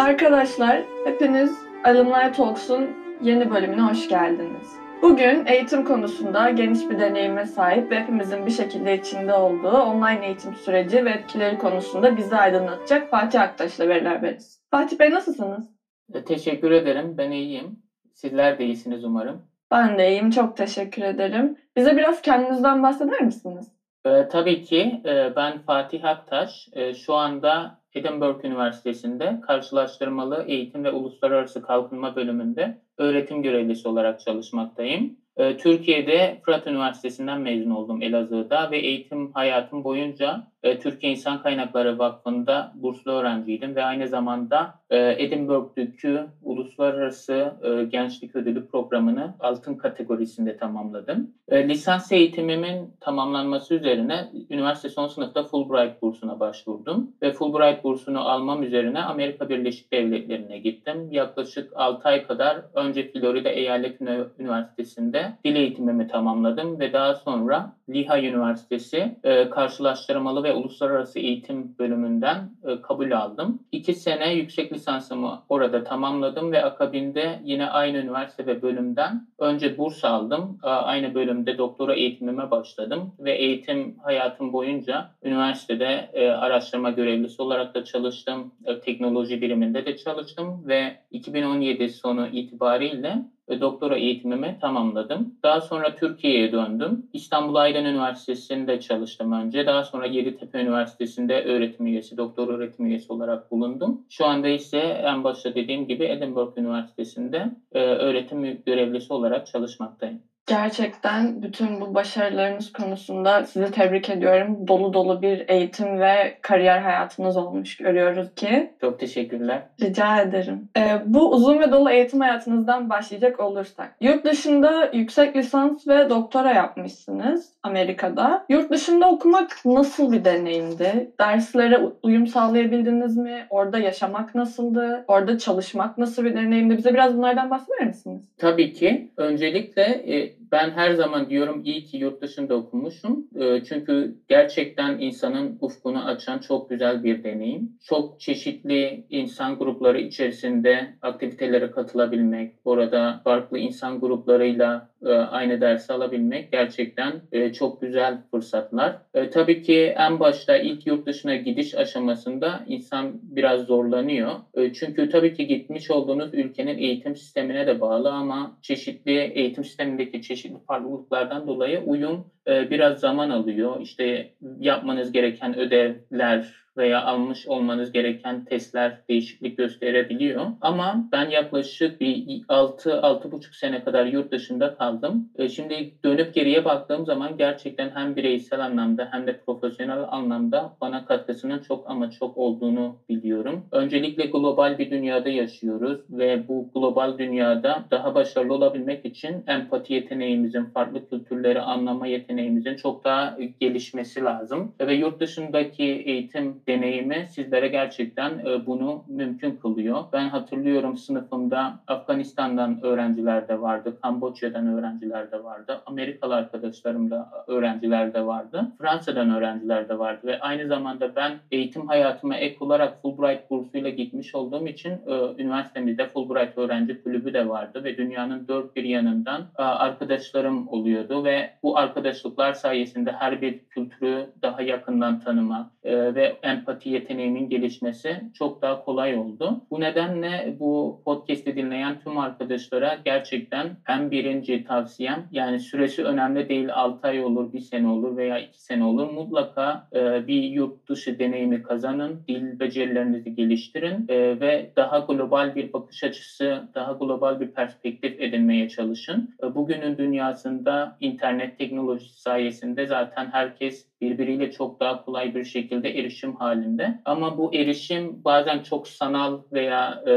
Arkadaşlar, hepiniz Alumni Talks'un yeni bölümüne hoş geldiniz. Bugün eğitim konusunda geniş bir deneyime sahip ve hepimizin bir şekilde içinde olduğu online eğitim süreci ve etkileri konusunda bizi aydınlatacak Fatih Aktaş'la beraberiz. Fatih Bey nasılsınız? E, Teşekkür ederim. Ben iyiyim. Sizler de iyisiniz umarım. Ben de iyiyim, çok teşekkür ederim. Bize biraz kendinizden bahseder misiniz? Ee, tabii ki e, ben Fatih Aktaş. E, şu anda Edinburgh Üniversitesi'nde karşılaştırmalı eğitim ve uluslararası kalkınma bölümünde öğretim görevlisi olarak çalışmaktayım. E, Türkiye'de Fırat Üniversitesi'nden mezun oldum Elazığ'da ve eğitim hayatım boyunca e, Türkiye İnsan Kaynakları Vakfı'nda burslu öğrenciydim ve aynı zamanda e, Edinburgh'daki Uluslararası e, Gençlik Ödülü programını altın kategorisinde tamamladım. E, lisans eğitimimin tamamlanması üzerine üniversite son sınıfta Fulbright bursuna başvurdum ve Fulbright bursunu almam üzerine Amerika Birleşik Devletleri'ne gittim. Yaklaşık 6 ay kadar önce Florida Eyalet Üniversitesi'nde dil eğitimimi tamamladım ve daha sonra Lehigh Üniversitesi e, karşılaştırmalı ve uluslararası eğitim bölümünden e, kabul aldım. İki sene yüksek lisansımı orada tamamladım ve akabinde yine aynı üniversite ve bölümden önce burs aldım. E, aynı bölümde doktora eğitimime başladım ve eğitim hayatım boyunca üniversitede e, araştırma görevlisi olarak da çalıştım. E, teknoloji biriminde de çalıştım ve 2017 sonu itibariyle ve doktora eğitimimi tamamladım. Daha sonra Türkiye'ye döndüm. İstanbul Aydın Üniversitesi'nde çalıştım önce. Daha sonra Yeditepe Üniversitesi'nde öğretim üyesi, doktor öğretim üyesi olarak bulundum. Şu anda ise en başta dediğim gibi Edinburgh Üniversitesi'nde e, öğretim görevlisi olarak çalışmaktayım. Gerçekten bütün bu başarılarınız konusunda sizi tebrik ediyorum. Dolu dolu bir eğitim ve kariyer hayatınız olmuş görüyoruz ki. Çok teşekkürler. Rica ederim. Ee, bu uzun ve dolu eğitim hayatınızdan başlayacak olursak. Yurt dışında yüksek lisans ve doktora yapmışsınız Amerika'da. Yurt dışında okumak nasıl bir deneyimdi? Derslere uyum sağlayabildiniz mi? Orada yaşamak nasıldı? Orada çalışmak nasıl bir deneyimdi? Bize biraz bunlardan bahseder misiniz? Tabii ki. Öncelikle e, ben her zaman diyorum iyi ki yurt dışında okumuşum. E, çünkü gerçekten insanın ufkunu açan çok güzel bir deneyim. Çok çeşitli insan grupları içerisinde aktivitelere katılabilmek, orada farklı insan gruplarıyla aynı dersi alabilmek gerçekten e, çok güzel fırsatlar. E, tabii ki en başta ilk yurt dışına gidiş aşamasında insan biraz zorlanıyor. Çünkü tabii ki gitmiş olduğunuz ülkenin eğitim sistemine de bağlı ama çeşitli eğitim sistemindeki çeşitli farklılıklardan dolayı uyum biraz zaman alıyor. İşte yapmanız gereken ödevler, veya almış olmanız gereken testler değişiklik gösterebiliyor. Ama ben yaklaşık bir 6-6,5 sene kadar yurt dışında kaldım. E, şimdi dönüp geriye baktığım zaman gerçekten hem bireysel anlamda hem de profesyonel anlamda bana katkısının çok ama çok olduğunu biliyorum. Öncelikle global bir dünyada yaşıyoruz ve bu global dünyada daha başarılı olabilmek için empati yeteneğimizin, farklı kültürleri anlama yeteneğimizin çok daha gelişmesi lazım. Ve yurt dışındaki eğitim deneyimi sizlere gerçekten e, bunu mümkün kılıyor. Ben hatırlıyorum sınıfımda Afganistan'dan öğrenciler de vardı, Kamboçya'dan öğrenciler de vardı, Amerikalı arkadaşlarım da öğrenciler de vardı, Fransa'dan öğrenciler de vardı ve aynı zamanda ben eğitim hayatıma ek olarak Fulbright bursuyla gitmiş olduğum için e, üniversitemizde Fulbright öğrenci kulübü de vardı ve dünyanın dört bir yanından arkadaşlarım oluyordu ve bu arkadaşlıklar sayesinde her bir kültürü daha yakından tanımak ve empati yeteneğimin gelişmesi çok daha kolay oldu. Bu nedenle bu podcast'i dinleyen tüm arkadaşlara gerçekten hem birinci tavsiyem yani süresi önemli değil 6 ay olur, 1 sene olur veya 2 sene olur. Mutlaka e, bir yurt dışı deneyimi kazanın, dil becerilerinizi geliştirin e, ve daha global bir bakış açısı, daha global bir perspektif edinmeye çalışın. E, bugünün dünyasında internet teknolojisi sayesinde zaten herkes birbiriyle çok daha kolay bir şekilde erişim halinde. Ama bu erişim bazen çok sanal veya e,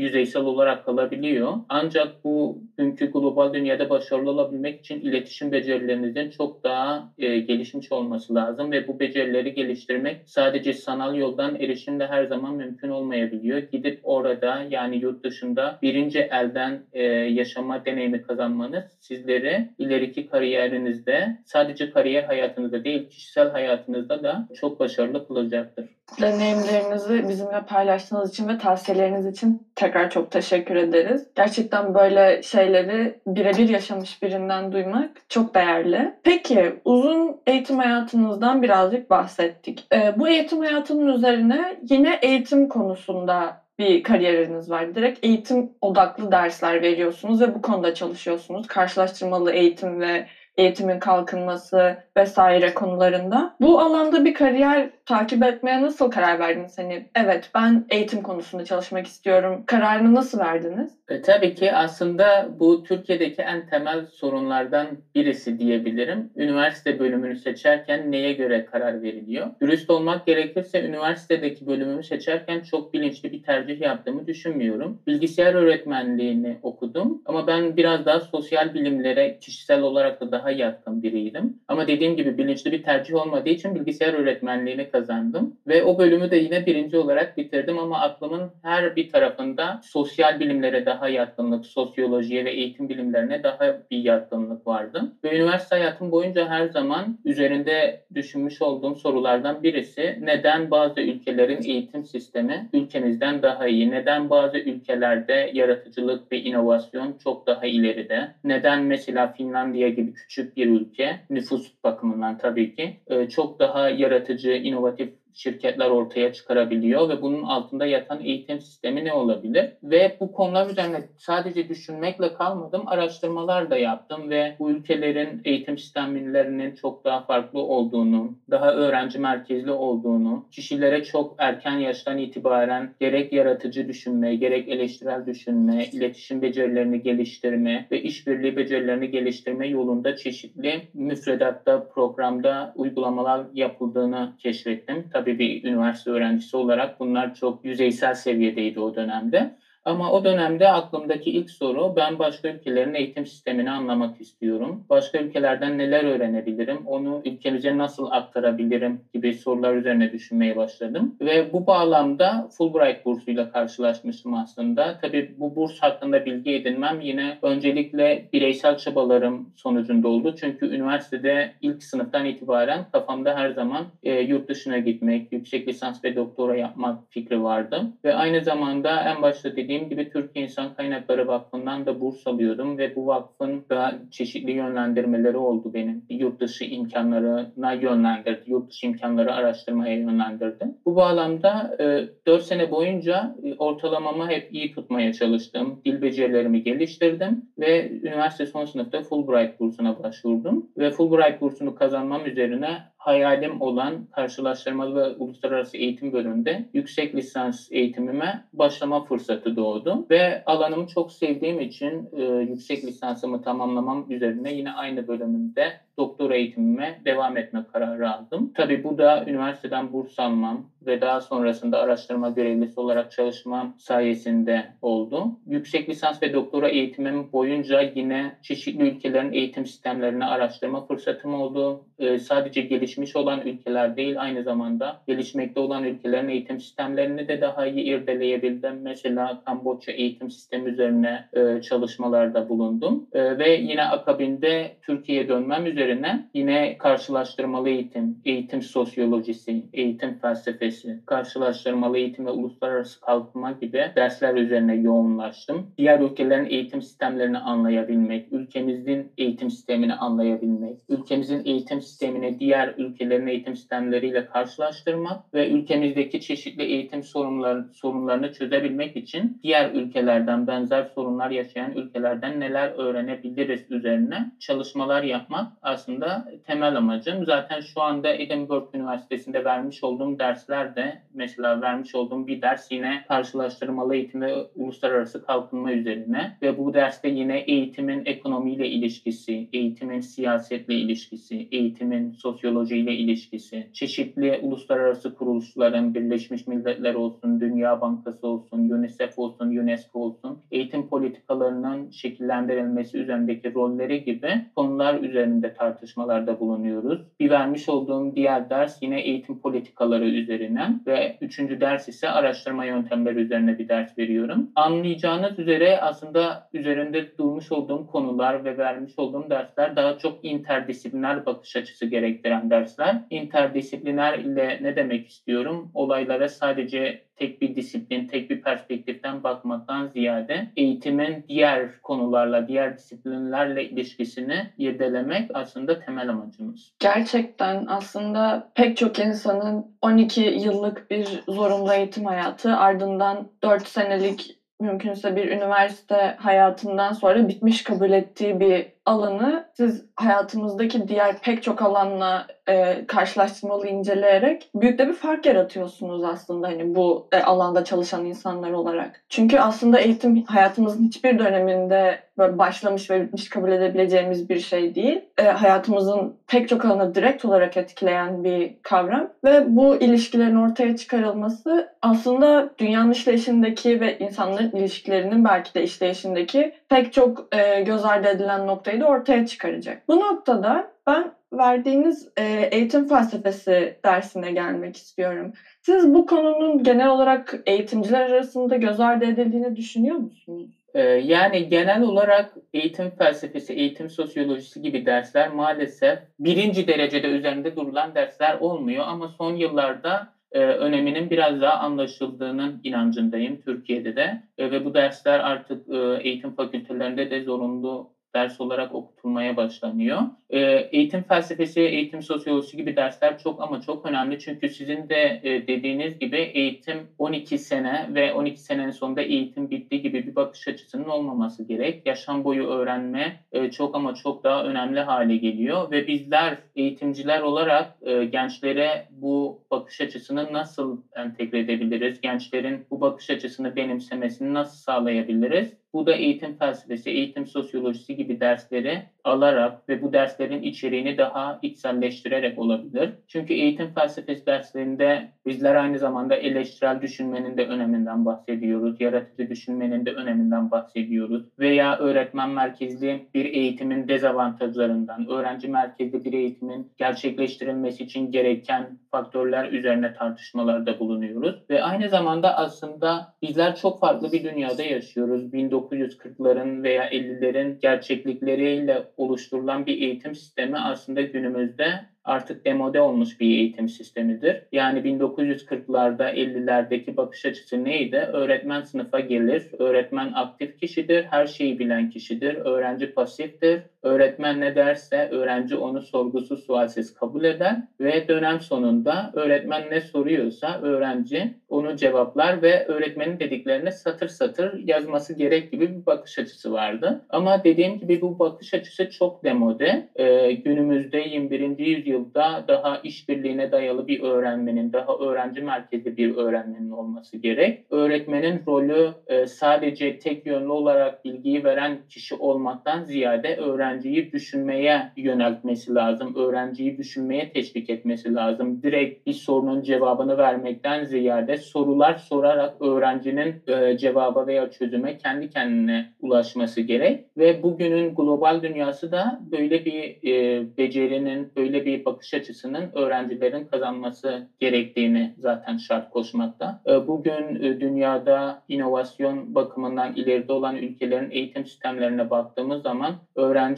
yüzeysel olarak kalabiliyor. Ancak bu günkü global dünyada başarılı olabilmek için iletişim becerilerinizin çok daha e, gelişmiş olması lazım ve bu becerileri geliştirmek sadece sanal yoldan erişimde her zaman mümkün olmayabiliyor. Gidip orada yani yurt dışında birinci elden e, yaşama deneyimi kazanmanız sizleri ileriki kariyerinizde sadece kariyer hayatınızda değil kişisel hayatınızda da çok başarılı kılacaktır. Deneyimlerinizi bizimle paylaştığınız için ve tavsiyeleriniz için tekrar çok teşekkür ederiz. Gerçekten böyle şeyleri birebir yaşamış birinden duymak çok değerli. Peki uzun eğitim hayatınızdan birazcık bahsettik. Ee, bu eğitim hayatının üzerine yine eğitim konusunda bir kariyeriniz var. Direkt eğitim odaklı dersler veriyorsunuz ve bu konuda çalışıyorsunuz. Karşılaştırmalı eğitim ve eğitimin kalkınması vesaire konularında. Bu alanda bir kariyer takip etmeye nasıl karar verdiniz? Hani evet ben eğitim konusunda çalışmak istiyorum. Kararını nasıl verdiniz? E, tabii ki aslında bu Türkiye'deki en temel sorunlardan birisi diyebilirim. Üniversite bölümünü seçerken neye göre karar veriliyor? Dürüst olmak gerekirse üniversitedeki bölümümü seçerken çok bilinçli bir tercih yaptığımı düşünmüyorum. Bilgisayar öğretmenliğini okudum ama ben biraz daha sosyal bilimlere kişisel olarak da daha yatkın biriydim. Ama dediğim gibi bilinçli bir tercih olmadığı için bilgisayar öğretmenliğini kazandım. Ve o bölümü de yine birinci olarak bitirdim ama aklımın her bir tarafında sosyal bilimlere daha yatkınlık, sosyolojiye ve eğitim bilimlerine daha bir yatkınlık vardı. Ve üniversite hayatım boyunca her zaman üzerinde düşünmüş olduğum sorulardan birisi neden bazı ülkelerin eğitim sistemi ülkemizden daha iyi? Neden bazı ülkelerde yaratıcılık ve inovasyon çok daha ileride? Neden mesela Finlandiya gibi küçük bir ülke nüfus bakımından tabii ki çok daha yaratıcı, inovatif şirketler ortaya çıkarabiliyor ve bunun altında yatan eğitim sistemi ne olabilir? Ve bu konular üzerine sadece düşünmekle kalmadım, araştırmalar da yaptım ve bu ülkelerin eğitim sistemlerinin çok daha farklı olduğunu, daha öğrenci merkezli olduğunu, kişilere çok erken yaştan itibaren gerek yaratıcı düşünme, gerek eleştirel düşünme, iletişim becerilerini geliştirme ve işbirliği becerilerini geliştirme yolunda çeşitli müfredatta, programda uygulamalar yapıldığını keşfettim. Tabii bir üniversite öğrencisi olarak bunlar çok yüzeysel seviyedeydi o dönemde. Ama o dönemde aklımdaki ilk soru ben başka ülkelerin eğitim sistemini anlamak istiyorum. Başka ülkelerden neler öğrenebilirim? Onu ülkemize nasıl aktarabilirim gibi sorular üzerine düşünmeye başladım. Ve bu bağlamda Fulbright bursuyla karşılaşmıştım aslında. Tabii bu burs hakkında bilgi edinmem yine öncelikle bireysel çabalarım sonucunda oldu. Çünkü üniversitede ilk sınıftan itibaren kafamda her zaman e, yurt dışına gitmek, yüksek lisans ve doktora yapmak fikri vardı. Ve aynı zamanda en başta dediğim dediğim gibi Türkiye İnsan Kaynakları Vakfı'ndan da burs alıyordum ve bu vakfın da çeşitli yönlendirmeleri oldu benim. Yurt dışı imkanlarına yönlendirdi, yurt dışı imkanları araştırmaya yönlendirdi. Bu bağlamda e, 4 sene boyunca e, ortalamamı hep iyi tutmaya çalıştım. Dil becerilerimi geliştirdim ve üniversite son sınıfta Fulbright bursuna başvurdum. Ve Fulbright bursunu kazanmam üzerine hayalim olan karşılaştırmalı uluslararası eğitim bölümünde yüksek lisans eğitimime başlama fırsatı doğdu. Ve alanımı çok sevdiğim için e, yüksek lisansımı tamamlamam üzerine yine aynı bölümünde doktora eğitimime devam etme kararı aldım. Tabii bu da üniversiteden burs almam ve daha sonrasında araştırma görevlisi olarak çalışmam sayesinde oldu. Yüksek lisans ve doktora eğitimim boyunca yine çeşitli ülkelerin eğitim sistemlerini araştırma fırsatım oldu. Ee, sadece gelişmiş olan ülkeler değil aynı zamanda gelişmekte olan ülkelerin eğitim sistemlerini de daha iyi irdeleyebildim. Mesela Kamboçya eğitim sistemi üzerine e, çalışmalarda bulundum. E, ve yine akabinde Türkiye'ye dönmem üzerine yine karşılaştırmalı eğitim, eğitim sosyolojisi, eğitim felsefesi, karşılaştırmalı eğitim ve uluslararası kalkınma gibi dersler üzerine yoğunlaştım. Diğer ülkelerin eğitim sistemlerini anlayabilmek, ülkemizin eğitim sistemini anlayabilmek, ülkemizin eğitim sistemini diğer ülkelerin eğitim sistemleriyle karşılaştırmak ve ülkemizdeki çeşitli eğitim sorunları, sorunlarını çözebilmek için diğer ülkelerden benzer sorunlar yaşayan ülkelerden neler öğrenebiliriz üzerine çalışmalar yapmak aslında temel amacım. Zaten şu anda Edinburgh Üniversitesi'nde vermiş olduğum dersler de mesela vermiş olduğum bir ders yine karşılaştırmalı eğitim ve uluslararası kalkınma üzerine ve bu derste yine eğitimin ekonomiyle ilişkisi, eğitimin siyasetle ilişkisi, eğitimin sosyolojiyle ilişkisi, çeşitli uluslararası kuruluşların, Birleşmiş Milletler olsun, Dünya Bankası olsun, UNICEF olsun, UNESCO olsun, eğitim politikalarının şekillendirilmesi üzerindeki rolleri gibi konular üzerinde tartışmalarda bulunuyoruz. Bir vermiş olduğum diğer ders yine eğitim politikaları üzerinden ve üçüncü ders ise araştırma yöntemleri üzerine bir ders veriyorum. Anlayacağınız üzere aslında üzerinde durmuş olduğum konular ve vermiş olduğum dersler daha çok interdisipliner bakış açısı gerektiren dersler. İnterdisipliner ile ne demek istiyorum? Olaylara sadece tek bir disiplin, tek bir perspektiften bakmaktan ziyade eğitimin diğer konularla, diğer disiplinlerle ilişkisini irdelemek aslında temel amacımız. Gerçekten aslında pek çok insanın 12 yıllık bir zorunlu eğitim hayatı ardından 4 senelik mümkünse bir üniversite hayatından sonra bitmiş kabul ettiği bir alanı siz hayatımızdaki diğer pek çok alanla e, karşılaştırmalı inceleyerek büyük de bir fark yaratıyorsunuz aslında hani bu e, alanda çalışan insanlar olarak. Çünkü aslında eğitim hayatımızın hiçbir döneminde böyle başlamış ve bitmiş kabul edebileceğimiz bir şey değil. E, hayatımızın pek çok alanı direkt olarak etkileyen bir kavram ve bu ilişkilerin ortaya çıkarılması aslında dünyanın işleyişindeki ve insanların ilişkilerinin belki de işleyişindeki pek çok e, göz ardı edilen noktayı da ortaya çıkaracak. Bu noktada ben verdiğiniz e, eğitim felsefesi dersine gelmek istiyorum. Siz bu konunun genel olarak eğitimciler arasında göz ardı edildiğini düşünüyor musunuz? Ee, yani genel olarak eğitim felsefesi, eğitim sosyolojisi gibi dersler maalesef birinci derecede üzerinde durulan dersler olmuyor ama son yıllarda e, öneminin biraz daha anlaşıldığının inancındayım Türkiye'de de. E, ve bu dersler artık e, eğitim fakültelerinde de zorunlu ders olarak okutulmaya başlanıyor. E, eğitim felsefesi, eğitim sosyolojisi gibi dersler çok ama çok önemli. Çünkü sizin de e, dediğiniz gibi eğitim 12 sene ve 12 senenin sonunda eğitim bitti gibi bir bakış açısının olmaması gerek. Yaşam boyu öğrenme e, çok ama çok daha önemli hale geliyor ve bizler eğitimciler olarak e, gençlere bu bakış açısını nasıl entegre edebiliriz? Gençlerin bu bakış açısını benimsemesini nasıl sağlayabiliriz? Bu da eğitim felsefesi, eğitim sosyolojisi gibi dersleri alarak ve bu derslerin içeriğini daha içselleştirerek olabilir. Çünkü eğitim felsefesi derslerinde bizler aynı zamanda eleştirel düşünmenin de öneminden bahsediyoruz, yaratıcı düşünmenin de öneminden bahsediyoruz veya öğretmen merkezli bir eğitimin dezavantajlarından, öğrenci merkezli bir eğitimin gerçekleştirilmesi için gereken faktörler üzerine tartışmalarda bulunuyoruz ve aynı zamanda aslında bizler çok farklı bir dünyada yaşıyoruz. 1940'ların veya 50'lerin gerçeklikleriyle oluşturulan bir eğitim sistemi aslında günümüzde artık demode olmuş bir eğitim sistemidir. Yani 1940'larda 50'lerdeki bakış açısı neydi? Öğretmen sınıfa gelir, öğretmen aktif kişidir, her şeyi bilen kişidir, öğrenci pasiftir. Öğretmen ne derse öğrenci onu sorgusuz sualsiz kabul eder ve dönem sonunda öğretmen ne soruyorsa öğrenci onu cevaplar ve öğretmenin dediklerini satır satır yazması gerek gibi bir bakış açısı vardı. Ama dediğim gibi bu bakış açısı çok demode. Ee, günümüzde 21. yüzyılda daha işbirliğine dayalı bir öğrenmenin, daha öğrenci merkezli bir öğrenmenin olması gerek. Öğretmenin rolü e, sadece tek yönlü olarak bilgiyi veren kişi olmaktan ziyade öğrenciyi düşünmeye yöneltmesi lazım. Öğrenciyi düşünmeye teşvik etmesi lazım. Direkt bir sorunun cevabını vermekten ziyade sorular sorarak öğrencinin e, cevaba veya çözüme kendi kendine ulaşması gerek. Ve bugünün global dünyası da böyle bir e, becerinin, böyle bir bakış açısının öğrencilerin kazanması gerektiğini zaten şart koşmakta. E, bugün dünyada inovasyon bakımından ileride olan ülkelerin eğitim sistemlerine baktığımız zaman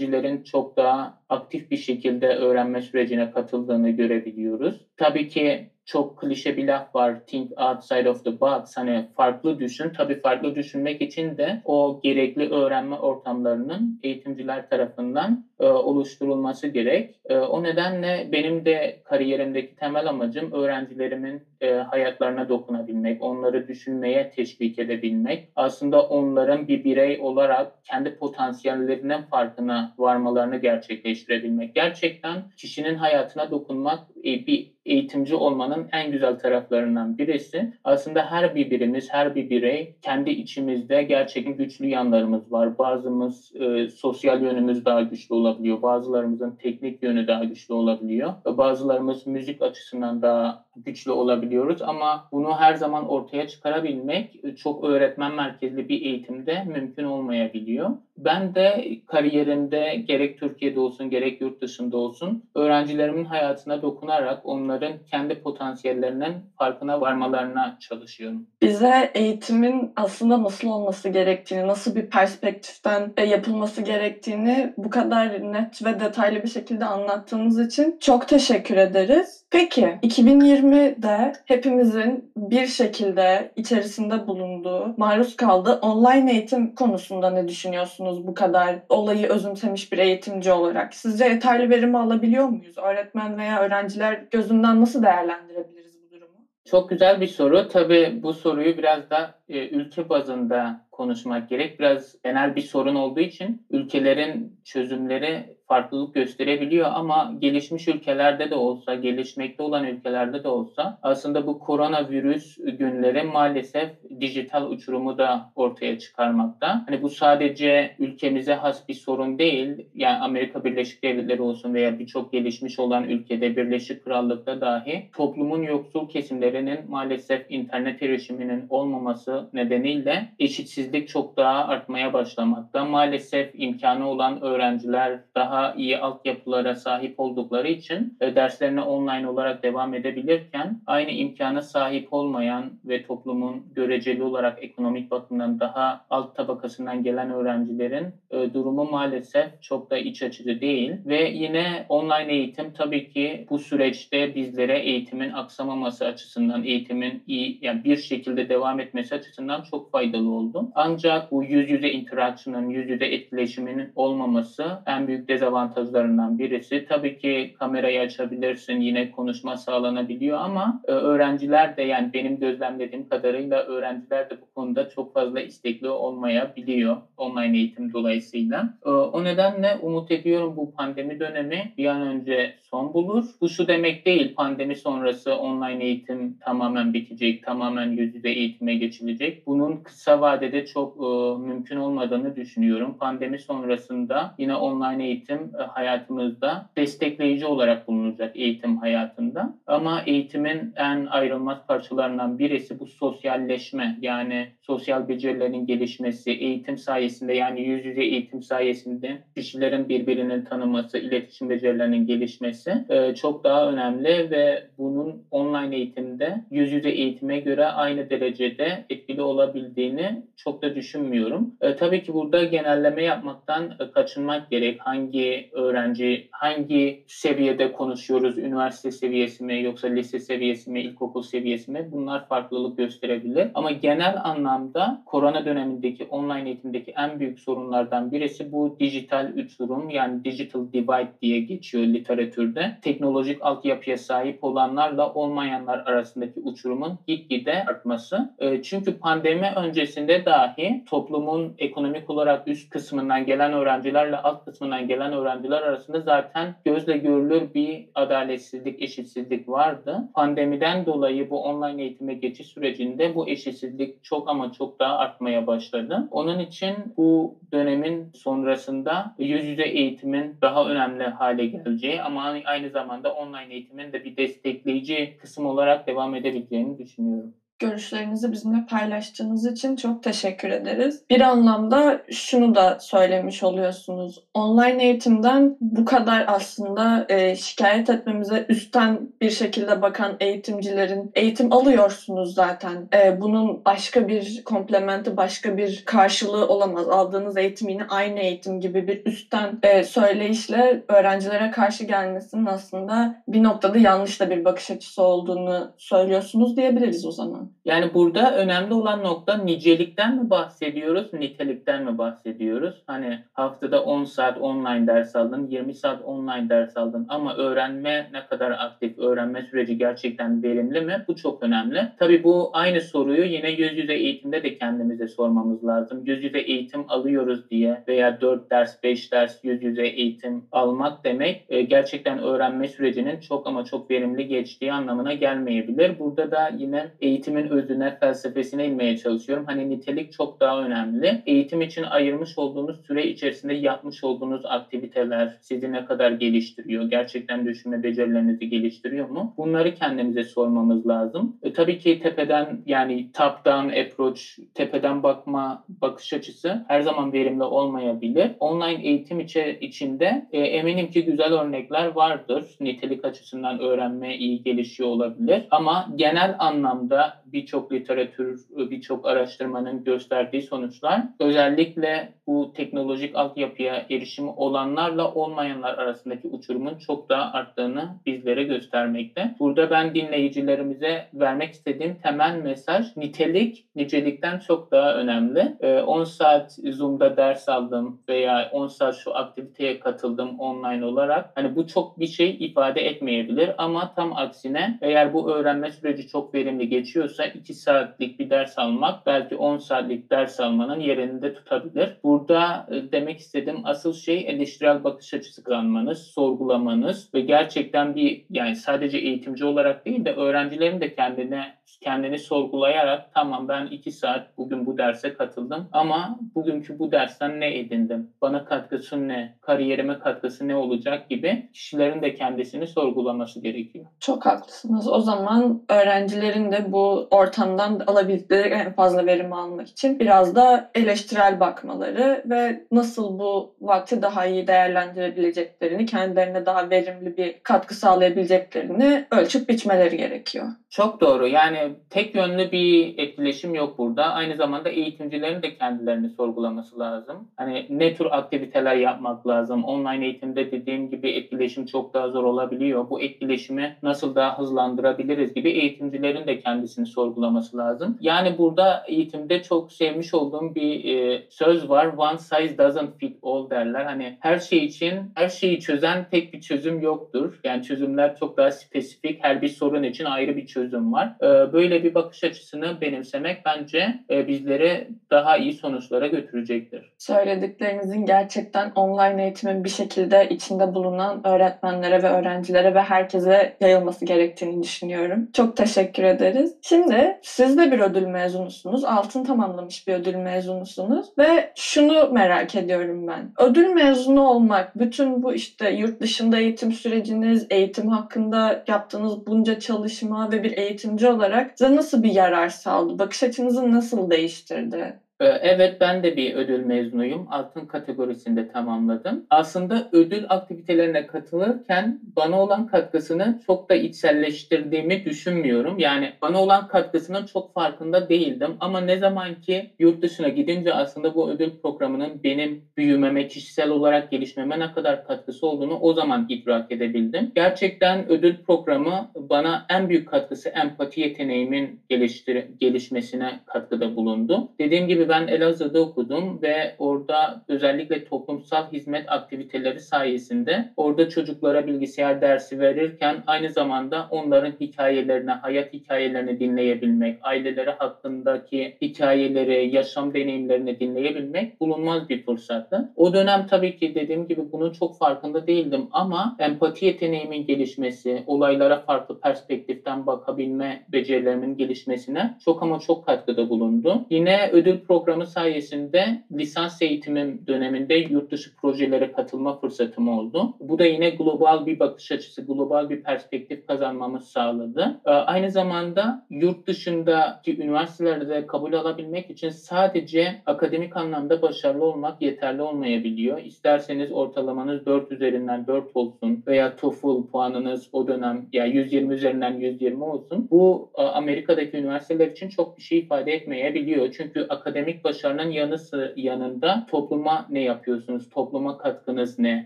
öğrencilerin çok daha aktif bir şekilde öğrenme sürecine katıldığını görebiliyoruz. Tabii ki çok klişe bir laf var. Think outside of the box. Hani farklı düşün. Tabii farklı düşünmek için de o gerekli öğrenme ortamlarının eğitimciler tarafından e, oluşturulması gerek. E, o nedenle benim de kariyerimdeki temel amacım öğrencilerimin e, hayatlarına dokunabilmek, onları düşünmeye teşvik edebilmek. Aslında onların bir birey olarak kendi potansiyellerinin farkına varmalarını gerçekleştirebilmek. Gerçekten kişinin hayatına dokunmak bir eğitimci olmanın en güzel taraflarından birisi. Aslında her bir birimiz, her bir birey kendi içimizde gerçekten güçlü yanlarımız var. Bazımız sosyal yönümüz daha güçlü olabiliyor. Bazılarımızın teknik yönü daha güçlü olabiliyor. Bazılarımız müzik açısından daha güçlü olabiliyoruz ama bunu her zaman ortaya çıkarabilmek çok öğretmen merkezli bir eğitimde mümkün olmayabiliyor. Ben de kariyerimde gerek Türkiye'de olsun gerek yurt dışında olsun öğrencilerimin hayatına dokunarak onların kendi potansiyellerinin farkına varmalarına çalışıyorum. Bize eğitimin aslında nasıl olması gerektiğini, nasıl bir perspektiften e, yapılması gerektiğini bu kadar net ve detaylı bir şekilde anlattığınız için çok teşekkür ederiz. Peki 2020'de hepimizin bir şekilde içerisinde bulunduğu, maruz kaldığı online eğitim konusunda ne düşünüyorsunuz bu kadar olayı özümsemiş bir eğitimci olarak? Sizce yeterli verimi alabiliyor muyuz? Öğretmen veya öğrenciler gözünden nasıl değerlendirebiliriz bu durumu? Çok güzel bir soru. Tabii bu soruyu biraz da e, ülke bazında konuşmak gerek. Biraz genel bir sorun olduğu için ülkelerin çözümleri farklılık gösterebiliyor ama gelişmiş ülkelerde de olsa, gelişmekte olan ülkelerde de olsa aslında bu koronavirüs günleri maalesef dijital uçurumu da ortaya çıkarmakta. Hani bu sadece ülkemize has bir sorun değil. Yani Amerika Birleşik Devletleri olsun veya birçok gelişmiş olan ülkede Birleşik Krallık'ta dahi toplumun yoksul kesimlerinin maalesef internet erişiminin olmaması nedeniyle eşitsizlik çok daha artmaya başlamakta. Maalesef imkanı olan öğrenciler daha iyi altyapılara sahip oldukları için e, derslerine online olarak devam edebilirken aynı imkana sahip olmayan ve toplumun göreceli olarak ekonomik bakımdan daha alt tabakasından gelen öğrencilerin e, durumu maalesef çok da iç açıcı değil ve yine online eğitim tabii ki bu süreçte bizlere eğitimin aksamaması açısından eğitimin iyi yani bir şekilde devam etmesi açısından çok faydalı oldu. Ancak bu yüz yüze interaction'ın, yüz yüze etkileşiminin olmaması en büyük dezavantajı dezavantajlarından birisi. Tabii ki kamerayı açabilirsin, yine konuşma sağlanabiliyor ama e, öğrenciler de yani benim gözlemlediğim kadarıyla öğrenciler de bu konuda çok fazla istekli olmayabiliyor online eğitim dolayısıyla. E, o nedenle umut ediyorum bu pandemi dönemi bir an önce son bulur. Bu şu demek değil pandemi sonrası online eğitim tamamen bitecek, tamamen yüz yüze eğitime geçilecek. Bunun kısa vadede çok e, mümkün olmadığını düşünüyorum. Pandemi sonrasında yine online eğitim eğitim e, hayatımızda destekleyici olarak bulunacak eğitim hayatında. Ama eğitimin en ayrılmaz parçalarından birisi bu sosyalleşme yani sosyal becerilerin gelişmesi, eğitim sayesinde yani yüz yüze eğitim sayesinde kişilerin birbirini tanıması, iletişim becerilerinin gelişmesi e, çok daha önemli ve bunun online eğitimde yüz yüze eğitime göre aynı derecede etkili olabildiğini çok da düşünmüyorum. E, tabii ki burada genelleme yapmaktan kaçınmak gerek. Hangi öğrenci hangi seviyede konuşuyoruz? Üniversite seviyesi mi yoksa lise seviyesi mi, ilkokul seviyesi mi? Bunlar farklılık gösterebilir. Ama genel anlamda korona dönemindeki online eğitimdeki en büyük sorunlardan birisi bu dijital uçurum yani digital divide diye geçiyor literatürde. Teknolojik altyapıya sahip olanlarla olmayanlar arasındaki uçurumun gitgide artması. Ee, çünkü pandemi öncesinde dahi toplumun ekonomik olarak üst kısmından gelen öğrencilerle alt kısmından gelen öğrenciler öğrenciler arasında zaten gözle görülür bir adaletsizlik, eşitsizlik vardı. Pandemiden dolayı bu online eğitime geçiş sürecinde bu eşitsizlik çok ama çok daha artmaya başladı. Onun için bu dönemin sonrasında yüz yüze eğitimin daha önemli hale geleceği ama aynı zamanda online eğitimin de bir destekleyici kısım olarak devam edebileceğini düşünüyorum görüşlerinizi bizimle paylaştığınız için çok teşekkür ederiz. Bir anlamda şunu da söylemiş oluyorsunuz. Online eğitimden bu kadar aslında e, şikayet etmemize üstten bir şekilde bakan eğitimcilerin eğitim alıyorsunuz zaten. E, bunun başka bir komplementi, başka bir karşılığı olamaz. Aldığınız eğitim yine aynı eğitim gibi bir üstten e, söyleyişle öğrencilere karşı gelmesinin aslında bir noktada yanlış da bir bakış açısı olduğunu söylüyorsunuz diyebiliriz o zaman. Yani burada önemli olan nokta nicelikten mi bahsediyoruz, nitelikten mi bahsediyoruz? Hani haftada 10 saat online ders aldın, 20 saat online ders aldın ama öğrenme ne kadar aktif, öğrenme süreci gerçekten verimli mi? Bu çok önemli. Tabii bu aynı soruyu yine yüz yüze eğitimde de kendimize sormamız lazım. Yüz yüze eğitim alıyoruz diye veya 4 ders, 5 ders yüz yüze eğitim almak demek e, gerçekten öğrenme sürecinin çok ama çok verimli geçtiği anlamına gelmeyebilir. Burada da yine eğitimin eğitimin özüne, felsefesine inmeye çalışıyorum. Hani nitelik çok daha önemli. Eğitim için ayırmış olduğunuz süre içerisinde yapmış olduğunuz aktiviteler sizi ne kadar geliştiriyor? Gerçekten düşünme becerilerinizi geliştiriyor mu? Bunları kendimize sormamız lazım. E, tabii ki tepeden yani top down approach, tepeden bakma bakış açısı her zaman verimli olmayabilir. Online eğitim içe, içinde e, eminim ki güzel örnekler vardır. Nitelik açısından öğrenme iyi gelişiyor olabilir. Ama genel anlamda birçok literatür, birçok araştırmanın gösterdiği sonuçlar özellikle bu teknolojik altyapıya erişimi olanlarla olmayanlar arasındaki uçurumun çok daha arttığını bizlere göstermekte. Burada ben dinleyicilerimize vermek istediğim temel mesaj nitelik nicelikten çok daha önemli. 10 saat Zoom'da ders aldım veya 10 saat şu aktiviteye katıldım online olarak. Hani bu çok bir şey ifade etmeyebilir ama tam aksine eğer bu öğrenme süreci çok verimli geçiyorsa 2 saatlik bir ders almak belki 10 saatlik ders almanın yerini de tutabilir. Burada e, demek istediğim asıl şey eleştirel bakış açısı kazanmanız, sorgulamanız ve gerçekten bir yani sadece eğitimci olarak değil de öğrencilerin de kendine kendini sorgulayarak tamam ben 2 saat bugün bu derse katıldım ama bugünkü bu dersten ne edindim? Bana katkısı ne? Kariyerime katkısı ne olacak gibi kişilerin de kendisini sorgulaması gerekiyor. Çok haklısınız. O zaman öğrencilerin de bu ortamdan alabildikleri en fazla verim almak için biraz da eleştirel bakmaları ve nasıl bu vakti daha iyi değerlendirebileceklerini, kendilerine daha verimli bir katkı sağlayabileceklerini ölçüp biçmeleri gerekiyor. Çok doğru. Yani tek yönlü bir etkileşim yok burada. Aynı zamanda eğitimcilerin de kendilerini sorgulaması lazım. Hani ne tür aktiviteler yapmak lazım? Online eğitimde dediğim gibi etkileşim çok daha zor olabiliyor. Bu etkileşimi nasıl daha hızlandırabiliriz gibi eğitimcilerin de kendisini sorgulaması lazım. Yani burada eğitimde çok sevmiş olduğum bir e, söz var. One size doesn't fit all derler. Hani her şey için her şeyi çözen tek bir çözüm yoktur. Yani çözümler çok daha spesifik. Her bir sorun için ayrı bir çözüm var. E, böyle bir bakış açısını benimsemek bence e, bizleri daha iyi sonuçlara götürecektir. Söylediklerinizin gerçekten online eğitimin bir şekilde içinde bulunan öğretmenlere ve öğrencilere ve herkese yayılması gerektiğini düşünüyorum. Çok teşekkür ederiz. Şimdi siz de bir ödül mezunusunuz. Altın tamamlamış bir ödül mezunusunuz ve şunu merak ediyorum ben. Ödül mezunu olmak, bütün bu işte yurt dışında eğitim süreciniz, eğitim hakkında yaptığınız bunca çalışma ve bir eğitimci olarak size nasıl bir yarar sağladı? Bakış açınızı nasıl değiştirdi? Ee, evet ben de bir ödül mezunuyum. Altın kategorisinde tamamladım. Aslında ödül aktivitelerine katılırken bana olan katkısını çok da içselleştirdiğimi düşünmüyorum. Yani bana olan katkısının çok farkında değildim. Ama ne zaman ki yurt dışına gidince aslında bu ödül programının benim büyümeme, kişisel olarak gelişmeme ne kadar katkısı olduğunu o zaman idrak edebildim. Gerçekten ödül programı bana en büyük katkısı empati yeteneğimin geliştir gelişmesine katkıda bulundu. Dediğim gibi ben Elazığ'da okudum ve orada özellikle toplumsal hizmet aktiviteleri sayesinde orada çocuklara bilgisayar dersi verirken aynı zamanda onların hikayelerini, hayat hikayelerini dinleyebilmek, aileleri hakkındaki hikayeleri, yaşam deneyimlerini dinleyebilmek bulunmaz bir fırsattı. O dönem tabii ki dediğim gibi bunun çok farkında değildim ama empati yeteneğimin gelişmesi, olaylara farklı perspektiften bakabilme becerilerimin gelişmesine çok ama çok katkıda bulundu. Yine ödül programı sayesinde lisans eğitimim döneminde yurt dışı projelere katılma fırsatım oldu. Bu da yine global bir bakış açısı, global bir perspektif kazanmamı sağladı. Ee, aynı zamanda yurt dışındaki üniversitelerde kabul alabilmek için sadece akademik anlamda başarılı olmak yeterli olmayabiliyor. İsterseniz ortalamanız 4 üzerinden 4 olsun veya TOEFL puanınız o dönem ya yani 120 üzerinden 120 olsun. Bu Amerika'daki üniversiteler için çok bir şey ifade etmeyebiliyor. Çünkü akademik başarının yanısı yanında topluma ne yapıyorsunuz? Topluma katkınız ne?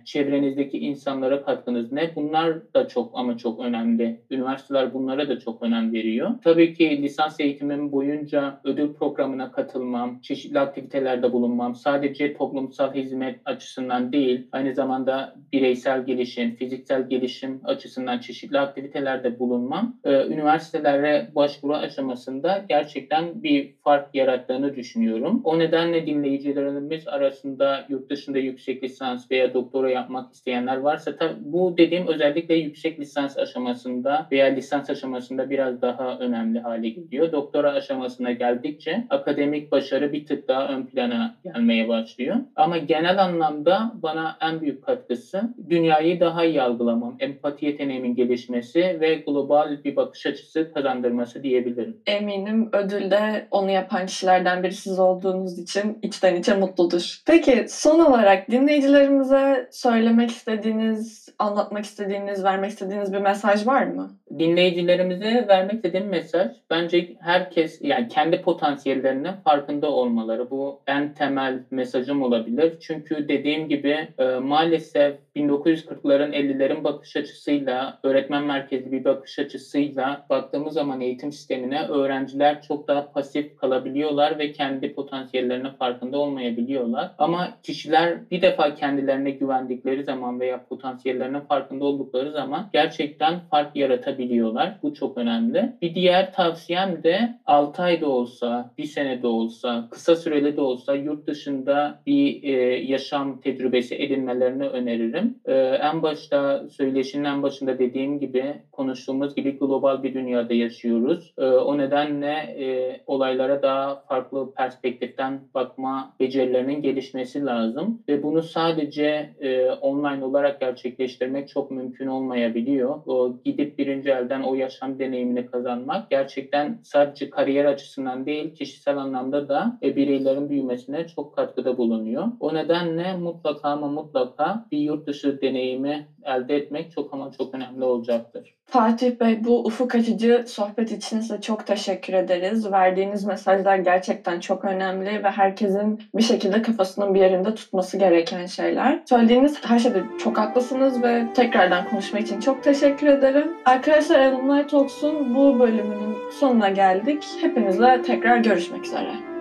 Çevrenizdeki insanlara katkınız ne? Bunlar da çok ama çok önemli. Üniversiteler bunlara da çok önem veriyor. Tabii ki lisans eğitimim boyunca ödül programına katılmam, çeşitli aktivitelerde bulunmam sadece toplumsal hizmet açısından değil, aynı zamanda bireysel gelişim, fiziksel gelişim açısından çeşitli aktivitelerde bulunmam, üniversitelere başvuru aşamasında gerçekten bir fark yarattığını düşünüyorum düşünüyorum. O nedenle dinleyicilerimiz arasında yurt dışında yüksek lisans veya doktora yapmak isteyenler varsa tabii bu dediğim özellikle yüksek lisans aşamasında veya lisans aşamasında biraz daha önemli hale geliyor. Doktora aşamasına geldikçe akademik başarı bir tık daha ön plana gelmeye başlıyor. Ama genel anlamda bana en büyük katkısı dünyayı daha iyi algılamam, empati yeteneğimin gelişmesi ve global bir bakış açısı kazandırması diyebilirim. Eminim ödülde onu yapan kişilerden biri siz olduğunuz için içten içe mutludur. Peki son olarak dinleyicilerimize söylemek istediğiniz, anlatmak istediğiniz, vermek istediğiniz bir mesaj var mı? Dinleyicilerimize vermek istediğim mesaj bence herkes yani kendi potansiyellerinin farkında olmaları. Bu en temel mesajım olabilir. Çünkü dediğim gibi e, maalesef 1940'ların 50'lerin bakış açısıyla öğretmen merkezli bir bakış açısıyla baktığımız zaman eğitim sistemine öğrenciler çok daha pasif kalabiliyorlar ve kendi potansiyellerinin farkında olmayabiliyorlar. Ama kişiler bir defa kendilerine güvendikleri zaman veya potansiyellerinin farkında oldukları zaman gerçekten fark yaratabiliyorlar. Bu çok önemli. Bir diğer tavsiyem de 6 ayda olsa, bir sene de olsa, kısa süreli de olsa yurt dışında bir e, yaşam tecrübesi edinmelerini öneririm. E, en başta söyleşinin en başında dediğim gibi konuştuğumuz gibi global bir dünyada yaşıyoruz. E, o nedenle e, olaylara daha farklı perspektiften bakma becerilerinin gelişmesi lazım ve bunu sadece e, online olarak gerçekleştirmek çok mümkün olmayabiliyor. O gidip birinci elden o yaşam deneyimini kazanmak gerçekten sadece kariyer açısından değil kişisel anlamda da e, bireylerin büyümesine çok katkıda bulunuyor. O nedenle mutlaka ama mutlaka bir yurt dışı deneyimi elde etmek çok ama çok önemli olacaktır. Fatih Bey bu ufuk açıcı sohbet için size çok teşekkür ederiz. Verdiğiniz mesajlar gerçekten çok önemli ve herkesin bir şekilde kafasının bir yerinde tutması gereken şeyler. Söylediğiniz her şeyde çok haklısınız ve tekrardan konuşma için çok teşekkür ederim. Arkadaşlar Alumni Talks'un bu bölümünün sonuna geldik. Hepinizle tekrar görüşmek üzere.